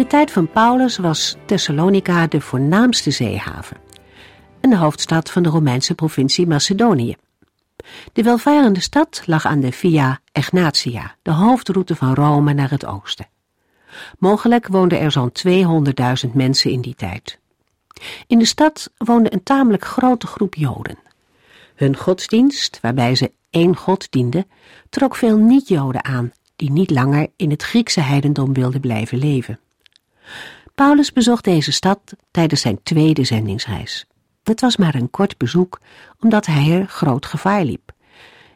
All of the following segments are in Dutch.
De tijd van Paulus was Thessalonica de voornaamste zeehaven en de hoofdstad van de Romeinse provincie Macedonië. De welvarende stad lag aan de Via Egnatia, de hoofdroute van Rome naar het oosten. Mogelijk woonden er zo'n 200.000 mensen in die tijd. In de stad woonde een tamelijk grote groep Joden. Hun godsdienst, waarbij ze één god dienden, trok veel niet-Joden aan die niet langer in het Griekse heidendom wilden blijven leven. Paulus bezocht deze stad tijdens zijn tweede zendingsreis. Het was maar een kort bezoek, omdat hij er groot gevaar liep.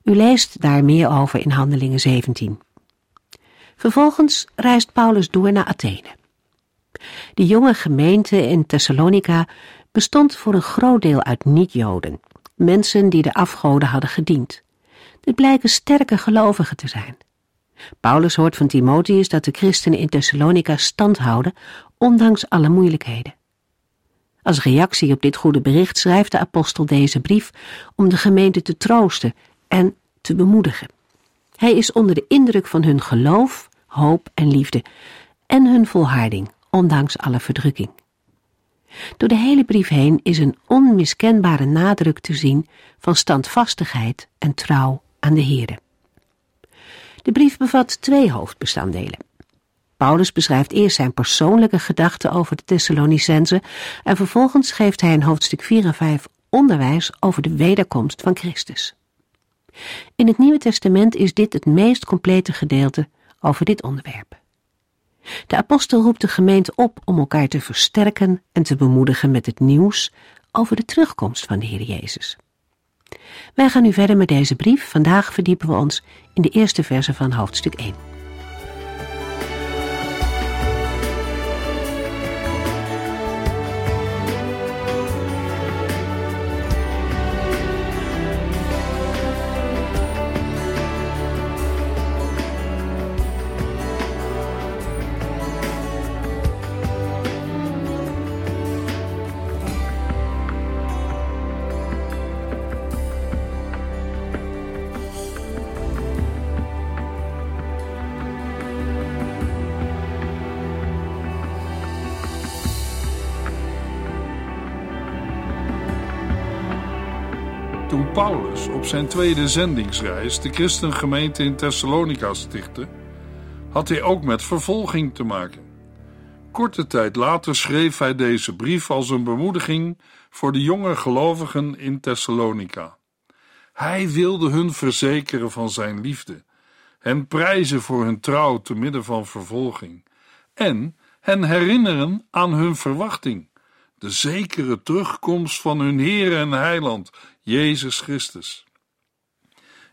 U leest daar meer over in Handelingen 17. Vervolgens reist Paulus door naar Athene. De jonge gemeente in Thessalonica bestond voor een groot deel uit niet-Joden, mensen die de afgoden hadden gediend. Dit blijken sterke gelovigen te zijn. Paulus hoort van Timotheus dat de christenen in Thessalonica stand houden, ondanks alle moeilijkheden. Als reactie op dit goede bericht schrijft de apostel deze brief om de gemeente te troosten en te bemoedigen. Hij is onder de indruk van hun geloof, hoop en liefde en hun volharding, ondanks alle verdrukking. Door de hele brief heen is een onmiskenbare nadruk te zien van standvastigheid en trouw aan de Heere. De brief bevat twee hoofdbestanddelen. Paulus beschrijft eerst zijn persoonlijke gedachten over de Thessalonicenzen en vervolgens geeft hij in hoofdstuk 4 en 5 onderwijs over de wederkomst van Christus. In het Nieuwe Testament is dit het meest complete gedeelte over dit onderwerp. De apostel roept de gemeente op om elkaar te versterken en te bemoedigen met het nieuws over de terugkomst van de Heer Jezus. Wij gaan nu verder met deze brief. Vandaag verdiepen we ons in de eerste verse van hoofdstuk 1. Paulus op zijn tweede zendingsreis de christengemeente in Thessalonica stichtte, had hij ook met vervolging te maken. Korte tijd later schreef hij deze brief als een bemoediging voor de jonge gelovigen in Thessalonica. Hij wilde hun verzekeren van zijn liefde, hen prijzen voor hun trouw te midden van vervolging en hen herinneren aan hun verwachting, de zekere terugkomst van hun Heer en Heiland, Jezus Christus.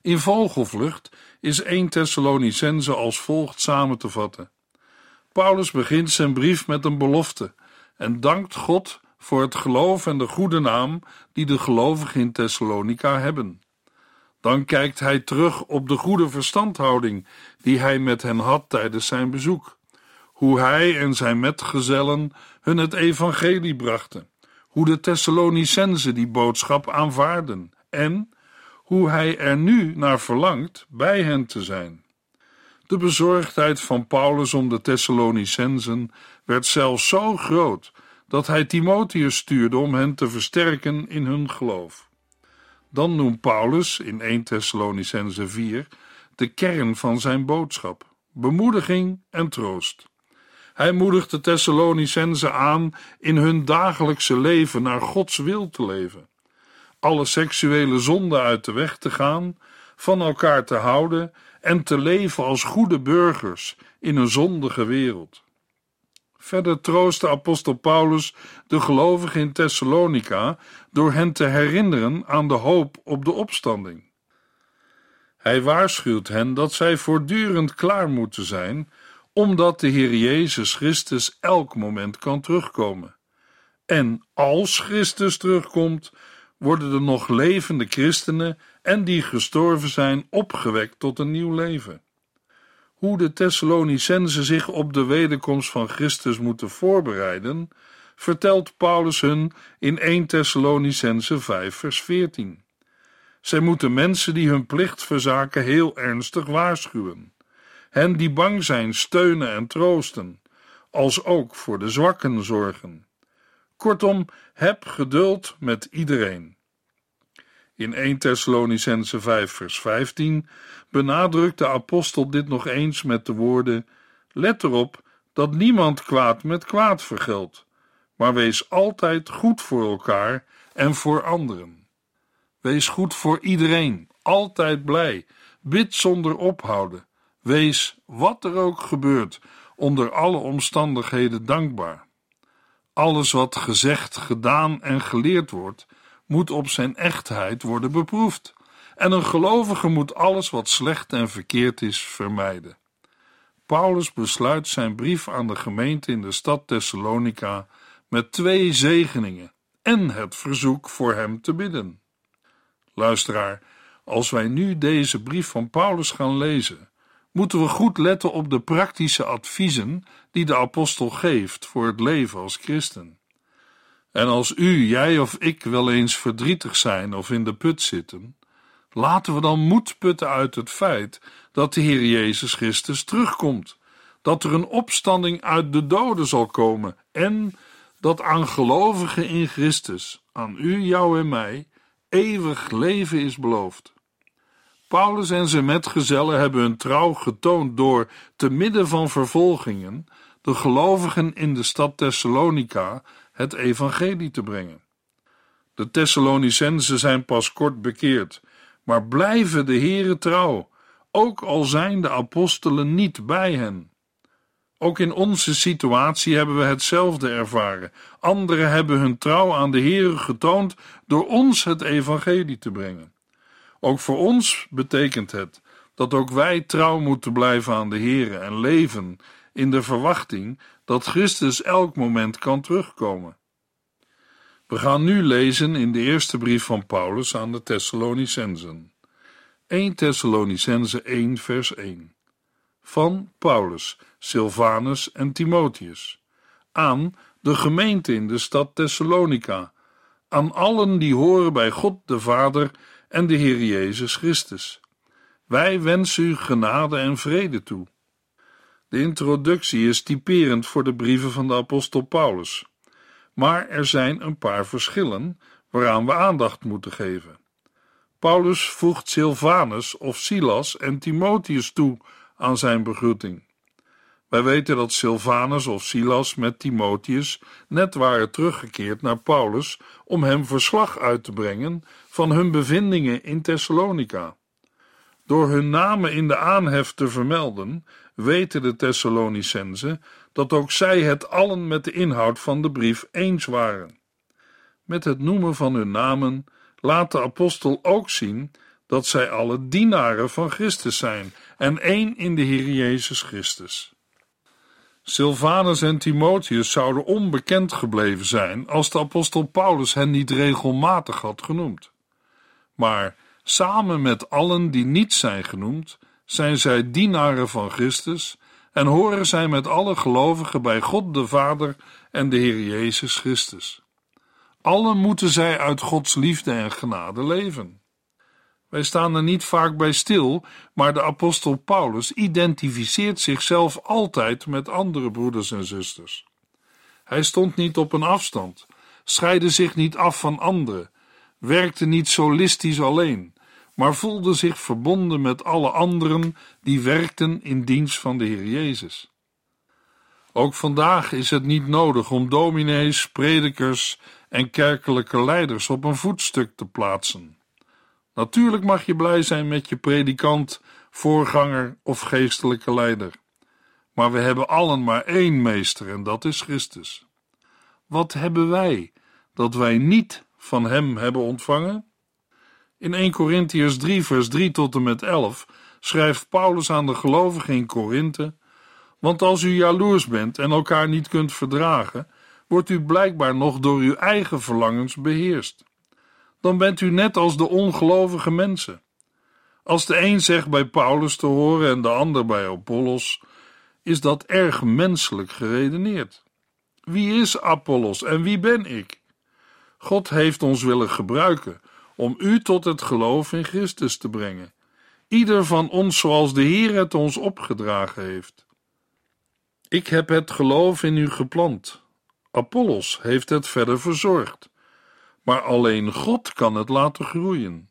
In vogelvlucht is 1 Thessalonicense als volgt samen te vatten. Paulus begint zijn brief met een belofte en dankt God voor het geloof en de goede naam die de gelovigen in Thessalonica hebben. Dan kijkt hij terug op de goede verstandhouding die hij met hen had tijdens zijn bezoek, hoe hij en zijn metgezellen hun het evangelie brachten hoe de Thessalonicenzen die boodschap aanvaarden en hoe hij er nu naar verlangt bij hen te zijn. De bezorgdheid van Paulus om de Thessalonicenzen werd zelfs zo groot dat hij Timotheus stuurde om hen te versterken in hun geloof. Dan noemt Paulus in 1 Thessalonicense 4 de kern van zijn boodschap: bemoediging en troost. Hij moedigt de Thessalonicenzen aan in hun dagelijkse leven naar Gods wil te leven, alle seksuele zonden uit de weg te gaan, van elkaar te houden en te leven als goede burgers in een zondige wereld. Verder troostte apostel Paulus de gelovigen in Thessalonica door hen te herinneren aan de hoop op de opstanding. Hij waarschuwt hen dat zij voortdurend klaar moeten zijn omdat de Heer Jezus Christus elk moment kan terugkomen. En als Christus terugkomt, worden de nog levende christenen en die gestorven zijn opgewekt tot een nieuw leven. Hoe de Thessalonicenzen zich op de wederkomst van Christus moeten voorbereiden, vertelt Paulus hun in 1 Thessalonicense 5 vers 14. Zij moeten mensen die hun plicht verzaken heel ernstig waarschuwen, hen die bang zijn steunen en troosten, als ook voor de zwakken zorgen. Kortom, heb geduld met iedereen. In 1 Thessalonicense 5 vers 15 benadrukt de apostel dit nog eens met de woorden: Let erop dat niemand kwaad met kwaad vergeldt, maar wees altijd goed voor elkaar en voor anderen. Wees goed voor iedereen, altijd blij, bid zonder ophouden. Wees, wat er ook gebeurt, onder alle omstandigheden dankbaar. Alles wat gezegd, gedaan en geleerd wordt, moet op zijn echtheid worden beproefd. En een gelovige moet alles wat slecht en verkeerd is vermijden. Paulus besluit zijn brief aan de gemeente in de stad Thessalonica met twee zegeningen en het verzoek voor hem te bidden. Luisteraar, als wij nu deze brief van Paulus gaan lezen, moeten we goed letten op de praktische adviezen die de apostel geeft voor het leven als christen. En als u, jij of ik wel eens verdrietig zijn of in de put zitten, laten we dan moed putten uit het feit dat de Heer Jezus Christus terugkomt, dat er een opstanding uit de doden zal komen en dat aan gelovigen in Christus, aan u, jou en mij, eeuwig leven is beloofd. Paulus en zijn metgezellen hebben hun trouw getoond door, te midden van vervolgingen, de gelovigen in de stad Thessalonica het evangelie te brengen. De Thessalonicenzen zijn pas kort bekeerd, maar blijven de Here trouw, ook al zijn de apostelen niet bij hen. Ook in onze situatie hebben we hetzelfde ervaren. Anderen hebben hun trouw aan de Here getoond door ons het evangelie te brengen. Ook voor ons betekent het dat ook wij trouw moeten blijven aan de Here en leven in de verwachting dat Christus elk moment kan terugkomen. We gaan nu lezen in de eerste brief van Paulus aan de Thessalonicensen. 1 Thessalonicense 1 vers 1 Van Paulus, Silvanus en Timotheus aan de gemeente in de stad Thessalonica, aan allen die horen bij God de Vader en de Heer Jezus Christus. Wij wensen u genade en vrede toe. De introductie is typerend voor de brieven van de apostel Paulus, maar er zijn een paar verschillen waaraan we aandacht moeten geven. Paulus voegt Silvanus of Silas en Timotheus toe aan zijn begroeting. Wij weten dat Silvanus of Silas met Timotheus net waren teruggekeerd naar Paulus om hem verslag uit te brengen van hun bevindingen in Thessalonica. Door hun namen in de aanhef te vermelden, weten de Thessalonicenzen dat ook zij het allen met de inhoud van de brief eens waren. Met het noemen van hun namen laat de apostel ook zien dat zij alle dienaren van Christus zijn en één in de Heer Jezus Christus. Silvanus en Timotheus zouden onbekend gebleven zijn als de apostel Paulus hen niet regelmatig had genoemd. Maar samen met allen die niet zijn genoemd, zijn zij dienaren van Christus en horen zij met alle gelovigen bij God de Vader en de Heer Jezus Christus. Allen moeten zij uit Gods liefde en genade leven. Wij staan er niet vaak bij stil, maar de apostel Paulus identificeert zichzelf altijd met andere broeders en zusters. Hij stond niet op een afstand, scheidde zich niet af van anderen, werkte niet solistisch alleen, maar voelde zich verbonden met alle anderen die werkten in dienst van de Heer Jezus. Ook vandaag is het niet nodig om dominees, predikers en kerkelijke leiders op een voetstuk te plaatsen. Natuurlijk mag je blij zijn met je predikant, voorganger of geestelijke leider. Maar we hebben allen maar één meester en dat is Christus. Wat hebben wij dat wij niet van hem hebben ontvangen? In 1 Corinthians 3, vers 3 tot en met 11 schrijft Paulus aan de gelovigen in Korinthe: Want als u jaloers bent en elkaar niet kunt verdragen, wordt u blijkbaar nog door uw eigen verlangens beheerst. Dan bent u net als de ongelovige mensen. Als de een zegt bij Paulus te horen en de ander bij Apollos, is dat erg menselijk geredeneerd. Wie is Apollos en wie ben ik? God heeft ons willen gebruiken om u tot het geloof in Christus te brengen. Ieder van ons zoals de Heer het ons opgedragen heeft. Ik heb het geloof in u geplant. Apollos heeft het verder verzorgd. Maar alleen God kan het laten groeien.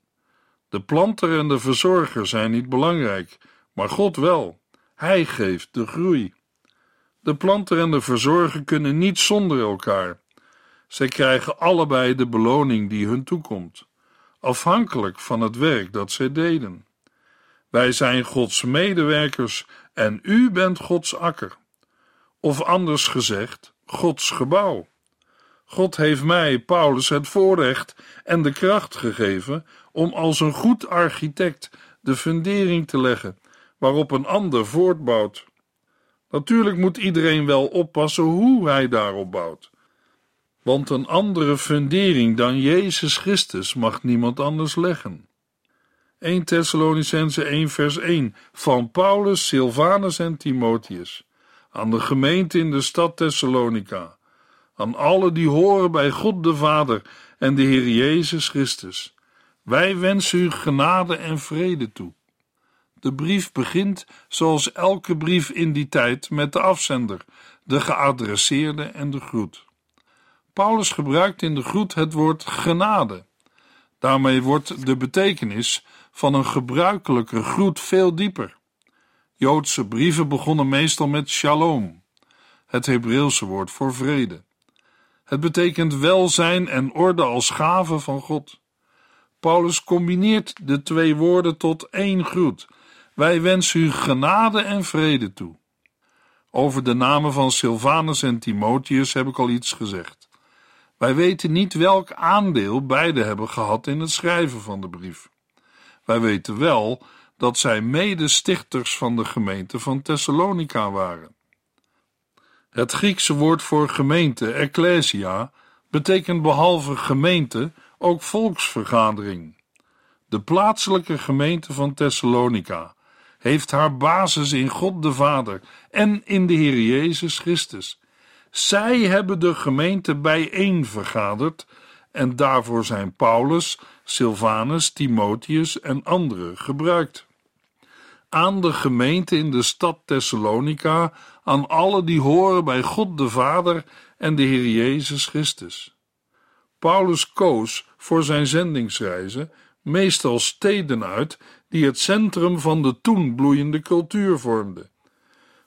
De planter en de verzorger zijn niet belangrijk, maar God wel. Hij geeft de groei. De planter en de verzorger kunnen niet zonder elkaar. Zij krijgen allebei de beloning die hun toekomt, afhankelijk van het werk dat zij deden. Wij zijn Gods medewerkers en u bent Gods akker. Of anders gezegd, Gods gebouw. God heeft mij, Paulus, het voorrecht en de kracht gegeven om als een goed architect de fundering te leggen waarop een ander voortbouwt. Natuurlijk moet iedereen wel oppassen hoe hij daarop bouwt. Want een andere fundering dan Jezus Christus mag niemand anders leggen. 1 Thessalonicense 1 vers 1 van Paulus, Silvanus en Timotheus aan de gemeente in de stad Thessalonica, aan alle die horen bij God de Vader en de Heer Jezus Christus. Wij wensen u genade en vrede toe. De brief begint, zoals elke brief in die tijd, met de afzender, de geadresseerde en de groet. Paulus gebruikt in de groet het woord genade. Daarmee wordt de betekenis van een gebruikelijke groet veel dieper. Joodse brieven begonnen meestal met shalom, het Hebreeuwse woord voor vrede. Het betekent welzijn en orde als gave van God. Paulus combineert de twee woorden tot één groet. Wij wensen u genade en vrede toe. Over de namen van Silvanus en Timotheus heb ik al iets gezegd. Wij weten niet welk aandeel beide hebben gehad in het schrijven van de brief. Wij weten wel dat zij medestichters van de gemeente van Thessalonica waren. Het Griekse woord voor gemeente, ecclesia, betekent behalve gemeente ook volksvergadering. De plaatselijke gemeente van Thessalonica heeft haar basis in God de Vader en in de Heer Jezus Christus. Zij hebben de gemeente bijeen vergaderd en daarvoor zijn Paulus, Silvanus, Timotheus en anderen gebruikt aan de gemeente in de stad Thessalonica, aan alle die horen bij God de Vader en de Heer Jezus Christus. Paulus koos voor zijn zendingsreizen meestal steden uit die het centrum van de toen bloeiende cultuur vormden.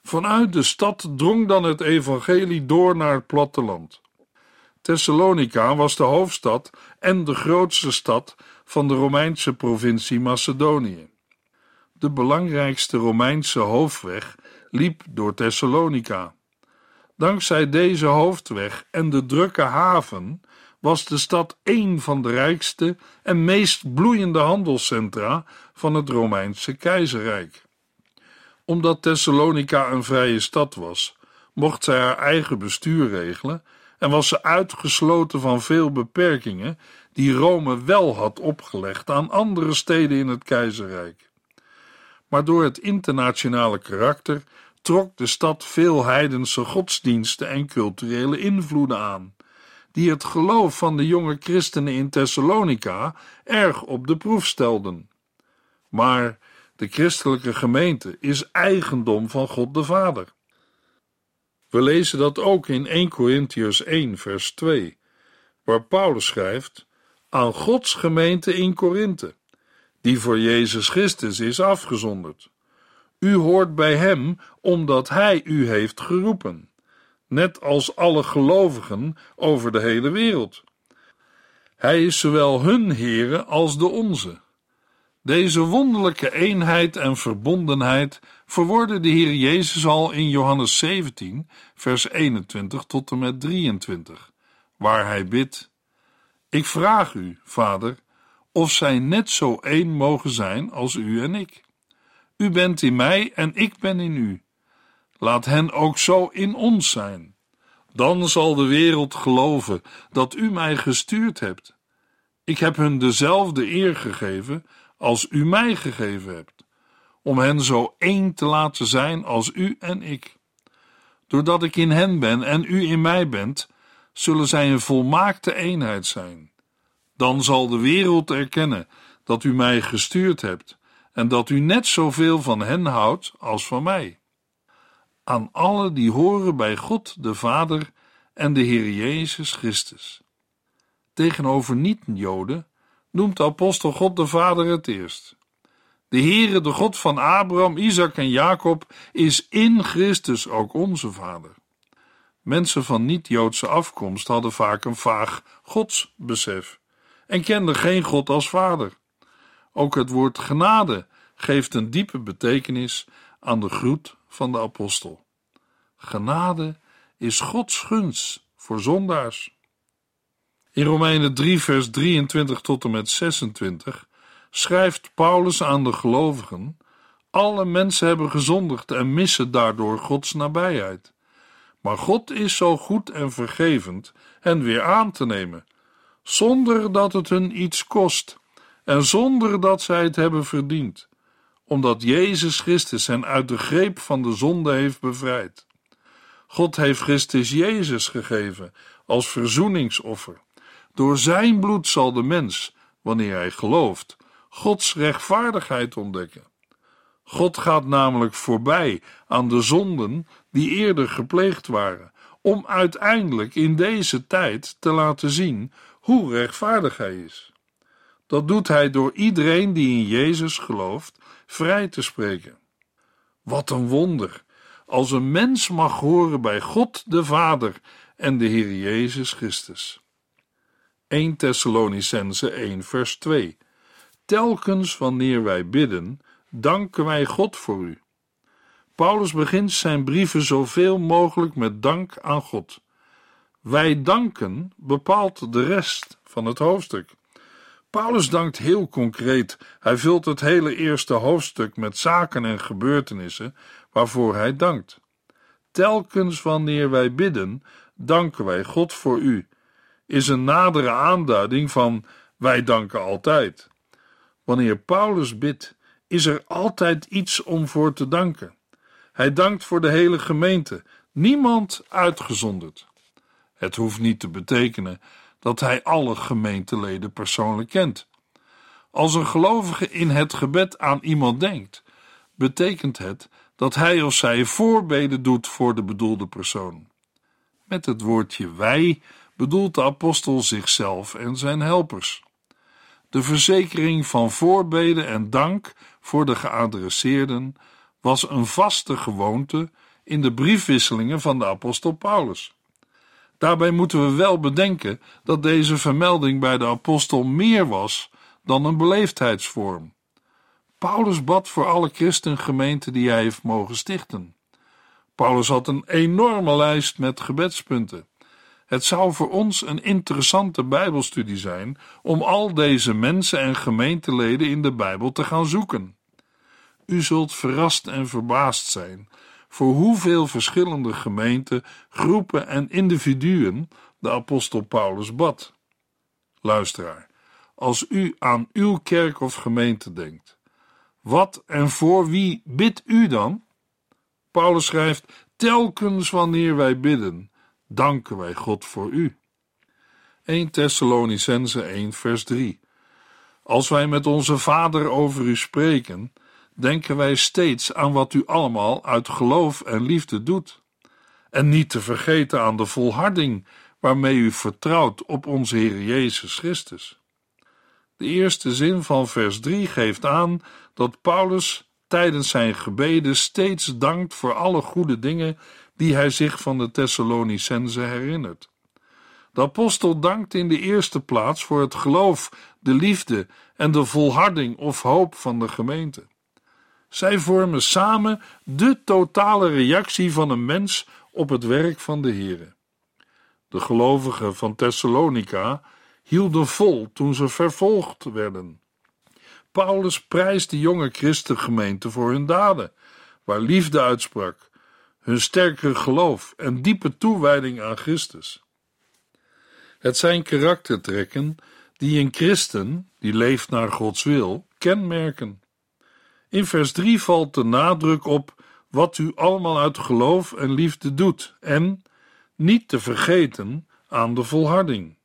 Vanuit de stad drong dan het evangelie door naar het platteland. Thessalonica was de hoofdstad en de grootste stad van de Romeinse provincie Macedonië. De belangrijkste Romeinse hoofdweg liep door Thessalonica. Dankzij deze hoofdweg en de drukke haven was de stad een van de rijkste en meest bloeiende handelscentra van het Romeinse keizerrijk. Omdat Thessalonica een vrije stad was, mocht zij haar eigen bestuur regelen en was ze uitgesloten van veel beperkingen die Rome wel had opgelegd aan andere steden in het keizerrijk maar door het internationale karakter trok de stad veel heidense godsdiensten en culturele invloeden aan, die het geloof van de jonge christenen in Thessalonica erg op de proef stelden. Maar de christelijke gemeente is eigendom van God de Vader. We lezen dat ook in 1 Corinthians 1, vers 2, waar Paulus schrijft: aan Gods gemeente in Korinthe die voor Jezus Christus is afgezonderd. U hoort bij Hem omdat Hij u heeft geroepen, net als alle gelovigen over de hele wereld. Hij is zowel hun Heere als de onze. Deze wonderlijke eenheid en verbondenheid verwoordde de Heer Jezus al in Johannes 17, vers 21 tot en met 23, waar hij bidt: Ik vraag u, Vader, of zij net zo één mogen zijn als u en ik. U bent in mij en ik ben in u. Laat hen ook zo in ons zijn. Dan zal de wereld geloven dat u mij gestuurd hebt. Ik heb hun dezelfde eer gegeven als u mij gegeven hebt, om hen zo één te laten zijn als u en ik. Doordat ik in hen ben en u in mij bent, zullen zij een volmaakte eenheid zijn. Dan zal de wereld erkennen dat u mij gestuurd hebt en dat u net zoveel van hen houdt als van mij. Aan alle die horen bij God de Vader en de Heer Jezus Christus. Tegenover niet-Joden noemt de apostel God de Vader het eerst. De Heere, de God van Abraham, Isaac en Jacob, is in Christus ook onze Vader. Mensen van niet-Joodse afkomst hadden vaak een vaag godsbesef en kenden geen God als Vader. Ook het woord genade geeft een diepe betekenis aan de groet van de apostel. Genade is Gods gunst voor zondaars. In Romeinen 3, vers 23 tot en met 26 schrijft Paulus aan de gelovigen: Alle mensen hebben gezondigd en missen daardoor Gods nabijheid. Maar God is zo goed en vergevend hen weer aan te nemen, zonder dat het hun iets kost en zonder dat zij het hebben verdiend, omdat Jezus Christus hen uit de greep van de zonde heeft bevrijd. God heeft Christus Jezus gegeven als verzoeningsoffer. Door zijn bloed zal de mens, wanneer hij gelooft, Gods rechtvaardigheid ontdekken. God gaat namelijk voorbij aan de zonden die eerder gepleegd waren, om uiteindelijk in deze tijd te laten zien hoe rechtvaardig hij is. Dat doet hij door iedereen die in Jezus gelooft vrij te spreken. Wat een wonder, als een mens mag horen bij God de Vader en de Heer Jezus Christus. 1 Thessalonicense 1 vers 2 Telkens wanneer wij bidden, danken wij God voor u. Paulus begint zijn brieven zoveel mogelijk met dank aan God. Wij danken bepaalt de rest van het hoofdstuk. Paulus dankt heel concreet. Hij vult het hele eerste hoofdstuk met zaken en gebeurtenissen waarvoor hij dankt. Telkens wanneer wij bidden, danken wij God voor u, is een nadere aanduiding van wij danken altijd. Wanneer Paulus bidt, is er altijd iets om voor te danken. Hij dankt voor de hele gemeente, niemand uitgezonderd. Het hoeft niet te betekenen dat hij alle gemeenteleden persoonlijk kent. Als een gelovige in het gebed aan iemand denkt, betekent het dat hij of zij voorbeden doet voor de bedoelde persoon. Met het woordje wij bedoelt de apostel zichzelf en zijn helpers. De verzekering van voorbeden en dank voor de geadresseerden was een vaste gewoonte in de briefwisselingen van de apostel Paulus. Daarbij moeten we wel bedenken dat deze vermelding bij de apostel meer was dan een beleefdheidsvorm. Paulus bad voor alle christengemeenten die hij heeft mogen stichten. Paulus had een enorme lijst met gebedspunten. Het zou voor ons een interessante Bijbelstudie zijn om al deze mensen en gemeenteleden in de Bijbel te gaan zoeken. U zult verrast en verbaasd zijn voor hoeveel verschillende gemeenten, groepen en individuen de apostel Paulus bad. Luisteraar, als u aan uw kerk of gemeente denkt, wat en voor wie bidt u dan? Paulus schrijft: telkens wanneer wij bidden, danken wij God voor u. 1 Thessalonicense 1 vers 3 Als wij met onze Vader over u spreken, denken wij steeds aan wat u allemaal uit geloof en liefde doet. En niet te vergeten aan de volharding waarmee u vertrouwt op onze Heer Jezus Christus. De eerste zin van vers 3 geeft aan dat Paulus tijdens zijn gebeden steeds dankt voor alle goede dingen die hij zich van de Thessalonicense herinnert. De apostel dankt in de eerste plaats voor het geloof, de liefde en de volharding of hoop van de gemeente. Zij vormen samen de totale reactie van een mens op het werk van de Here. De gelovigen van Thessalonica hielden vol toen ze vervolgd werden. Paulus prijst de jonge christengemeente voor hun daden, waar liefde uitsprak, hun sterke geloof en diepe toewijding aan Christus. Het zijn karaktertrekken die een christen, die leeft naar Gods wil, kenmerken. In vers 3 valt de nadruk op wat u allemaal uit geloof en liefde doet en, niet te vergeten, aan de volharding.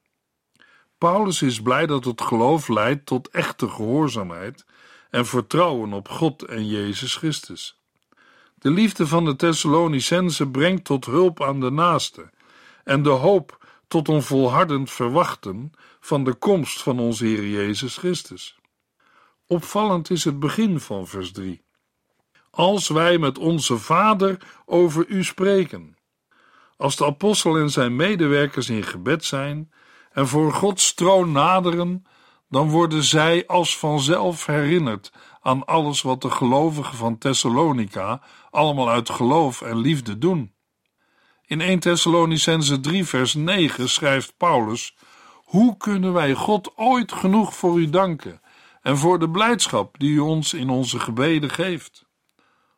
Paulus is blij dat het geloof leidt tot echte gehoorzaamheid en vertrouwen op God en Jezus Christus. De liefde van de Thessalonicense brengt tot hulp aan de naaste en de hoop tot een volhardend verwachten van de komst van onze Heer Jezus Christus. Opvallend is het begin van vers 3. Als wij met onze Vader over u spreken. Als de apostel en zijn medewerkers in gebed zijn en voor Gods troon naderen, dan worden zij als vanzelf herinnerd aan alles wat de gelovigen van Thessalonica allemaal uit geloof en liefde doen. In 1 Thessalonicense 3 vers 9 schrijft Paulus: Hoe kunnen wij God ooit genoeg voor u danken en voor de blijdschap die u ons in onze gebeden geeft?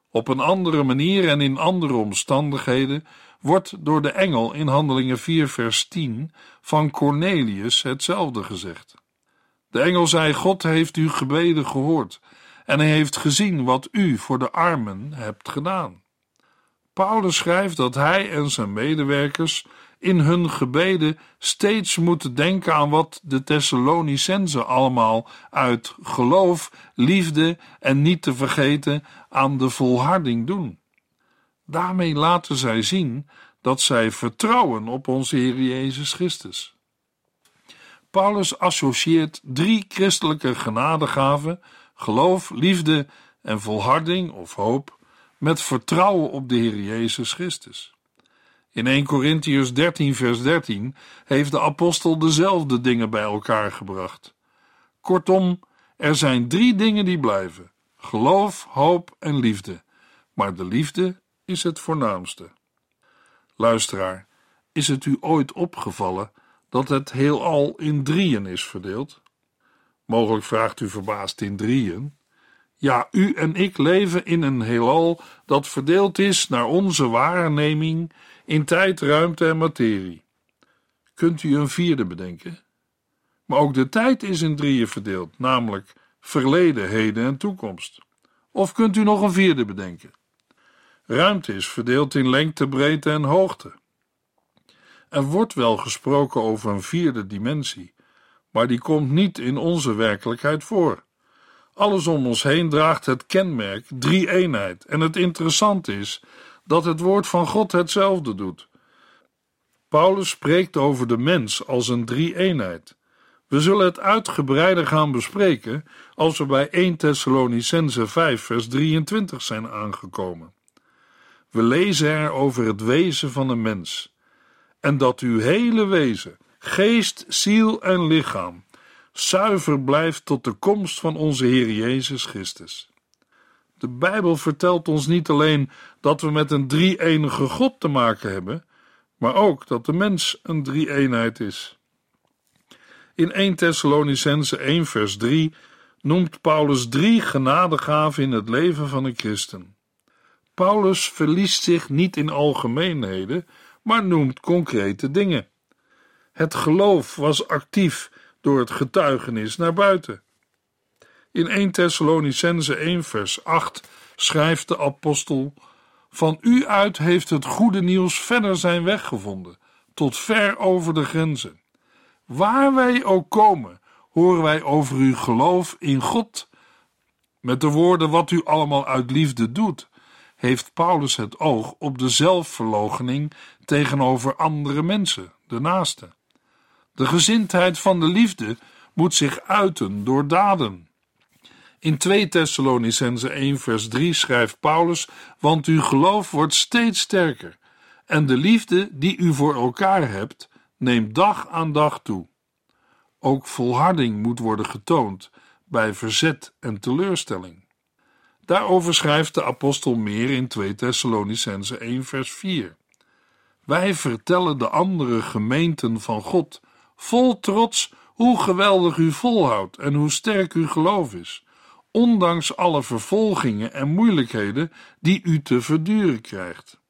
Op een andere manier en in andere omstandigheden wordt door de engel in Handelingen 4 vers 10 van Cornelius hetzelfde gezegd. De engel zei: God heeft uw gebeden gehoord en hij heeft gezien wat u voor de armen hebt gedaan. Paulus schrijft dat hij en zijn medewerkers in hun gebeden steeds moeten denken aan wat de Thessalonicenzen allemaal uit geloof, liefde en niet te vergeten aan de volharding doen. Daarmee laten zij zien dat zij vertrouwen op onze Heer Jezus Christus. Paulus associeert drie christelijke genadegaven, geloof, liefde en volharding of hoop, met vertrouwen op de Heer Jezus Christus. In 1 Corinthians 13, vers 13 heeft de apostel dezelfde dingen bij elkaar gebracht. Kortom, er zijn drie dingen die blijven: geloof, hoop en liefde. Maar de liefde is het voornaamste. Luisteraar, is het u ooit opgevallen dat het heelal in drieën is verdeeld? Mogelijk vraagt u verbaasd in drieën. Ja, u en ik leven in een heelal dat verdeeld is naar onze waarneming in tijd, ruimte en materie. Kunt u een vierde bedenken? Maar ook de tijd is in drieën verdeeld, namelijk verleden, heden en toekomst. Of kunt u nog een vierde bedenken? Ruimte is verdeeld in lengte, breedte en hoogte. Er wordt wel gesproken over een vierde dimensie, maar die komt niet in onze werkelijkheid voor. Alles om ons heen draagt het kenmerk drie-eenheid. En het interessante is dat het woord van God hetzelfde doet. Paulus spreekt over de mens als een drie-eenheid. We zullen het uitgebreider gaan bespreken als we bij 1 Thessalonicense 5 vers 23 zijn aangekomen. We lezen er over het wezen van een mens en dat uw hele wezen, geest, ziel en lichaam zuiver blijft tot de komst van onze Heer Jezus Christus. De Bijbel vertelt ons niet alleen dat we met een drie-enige God te maken hebben, maar ook dat de mens een drie-eenheid is. In 1 Thessalonicense 1 vers 3 noemt Paulus drie genadegaven in het leven van een christen. Paulus verliest zich niet in algemeenheden, maar noemt concrete dingen. Het geloof was actief door het getuigenis naar buiten. In 1 Thessalonicense 1 vers 8 schrijft de apostel: Van u uit heeft het goede nieuws verder zijn weg gevonden, tot ver over de grenzen. Waar wij ook komen, horen wij over uw geloof in God. Met de woorden wat u allemaal uit liefde doet, heeft Paulus het oog op de zelfverloochening tegenover andere mensen, de naaste. De gezindheid van de liefde moet zich uiten door daden. In 2 Thessalonicense 1 vers 3 schrijft Paulus, want uw geloof wordt steeds sterker en de liefde die u voor elkaar hebt, neemt dag aan dag toe. Ook volharding moet worden getoond bij verzet en teleurstelling. Daarover schrijft de apostel meer in 2 Thessalonicense 1 vers 4. Wij vertellen de andere gemeenten van God vol trots hoe geweldig u volhoudt en hoe sterk uw geloof is, ondanks alle vervolgingen en moeilijkheden die u te verduren krijgt.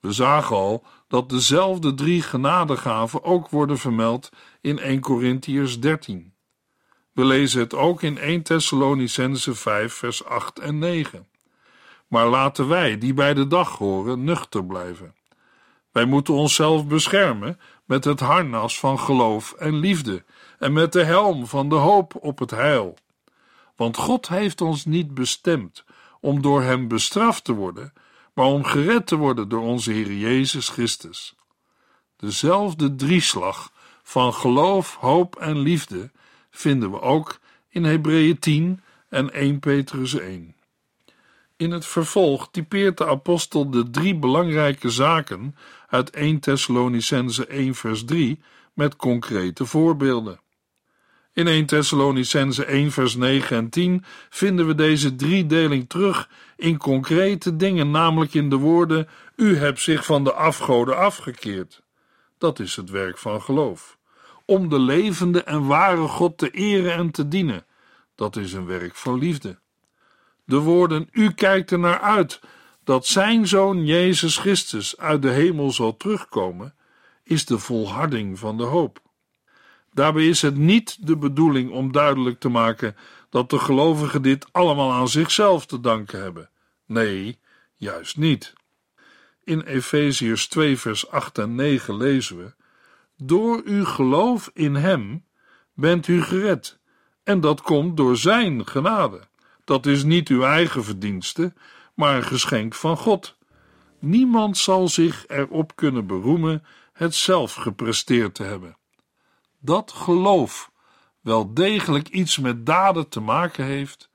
We zagen al dat dezelfde drie genadegaven ook worden vermeld in 1 Corinthiërs 13. We lezen het ook in 1 Thessalonicense 5 vers 8 en 9. Maar laten wij, die bij de dag horen, nuchter blijven. Wij moeten onszelf beschermen met het harnas van geloof en liefde en met de helm van de hoop op het heil. Want God heeft ons niet bestemd om door Hem bestraft te worden, maar om gered te worden door onze Heer Jezus Christus. Dezelfde drieslag van geloof, hoop en liefde vinden we ook in Hebreeën 10 en 1 Petrus 1. In het vervolg typeert de apostel de drie belangrijke zaken uit 1 Thessalonicense 1 vers 3 met concrete voorbeelden. In 1 Thessalonicense 1 vers 9 en 10 vinden we deze driedeling terug in concrete dingen, namelijk in de woorden: U hebt zich van de afgoden afgekeerd. Dat is het werk van geloof. Om de levende en ware God te eren en te dienen. Dat is een werk van liefde. De woorden: U kijkt er naar uit dat zijn zoon Jezus Christus uit de hemel zal terugkomen, is de volharding van de hoop. Daarbij is het niet de bedoeling om duidelijk te maken dat de gelovigen dit allemaal aan zichzelf te danken hebben. Nee, juist niet. In Efeziërs 2, vers 8 en 9 lezen we: Door uw geloof in Hem bent u gered, en dat komt door Zijn genade. Dat is niet uw eigen verdienste, maar een geschenk van God. Niemand zal zich erop kunnen beroemen het zelf gepresteerd te hebben. Dat geloof wel degelijk iets met daden te maken heeft,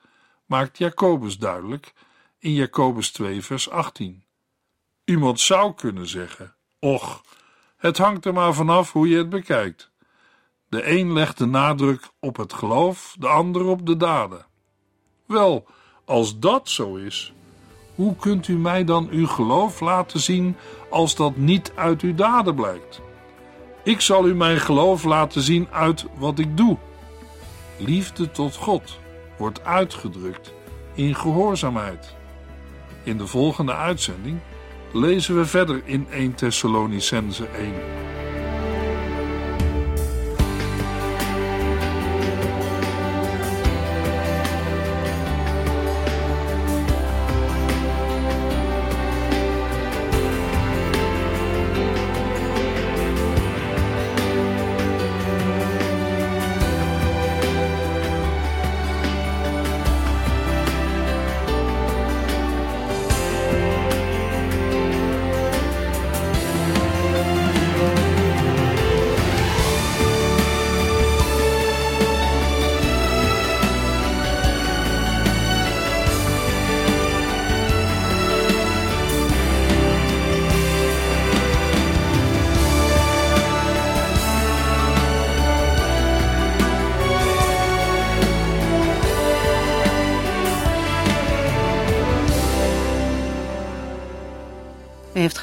maakt Jacobus duidelijk in Jacobus 2, vers 18. Iemand zou kunnen zeggen: Och, het hangt er maar vanaf hoe je het bekijkt. De een legt de nadruk op het geloof, de ander op de daden. Wel, als dat zo is, hoe kunt u mij dan uw geloof laten zien als dat niet uit uw daden blijkt? Ik zal u mijn geloof laten zien uit wat ik doe. Liefde tot God wordt uitgedrukt in gehoorzaamheid. In de volgende uitzending lezen we verder in 1 Thessalonicense 1.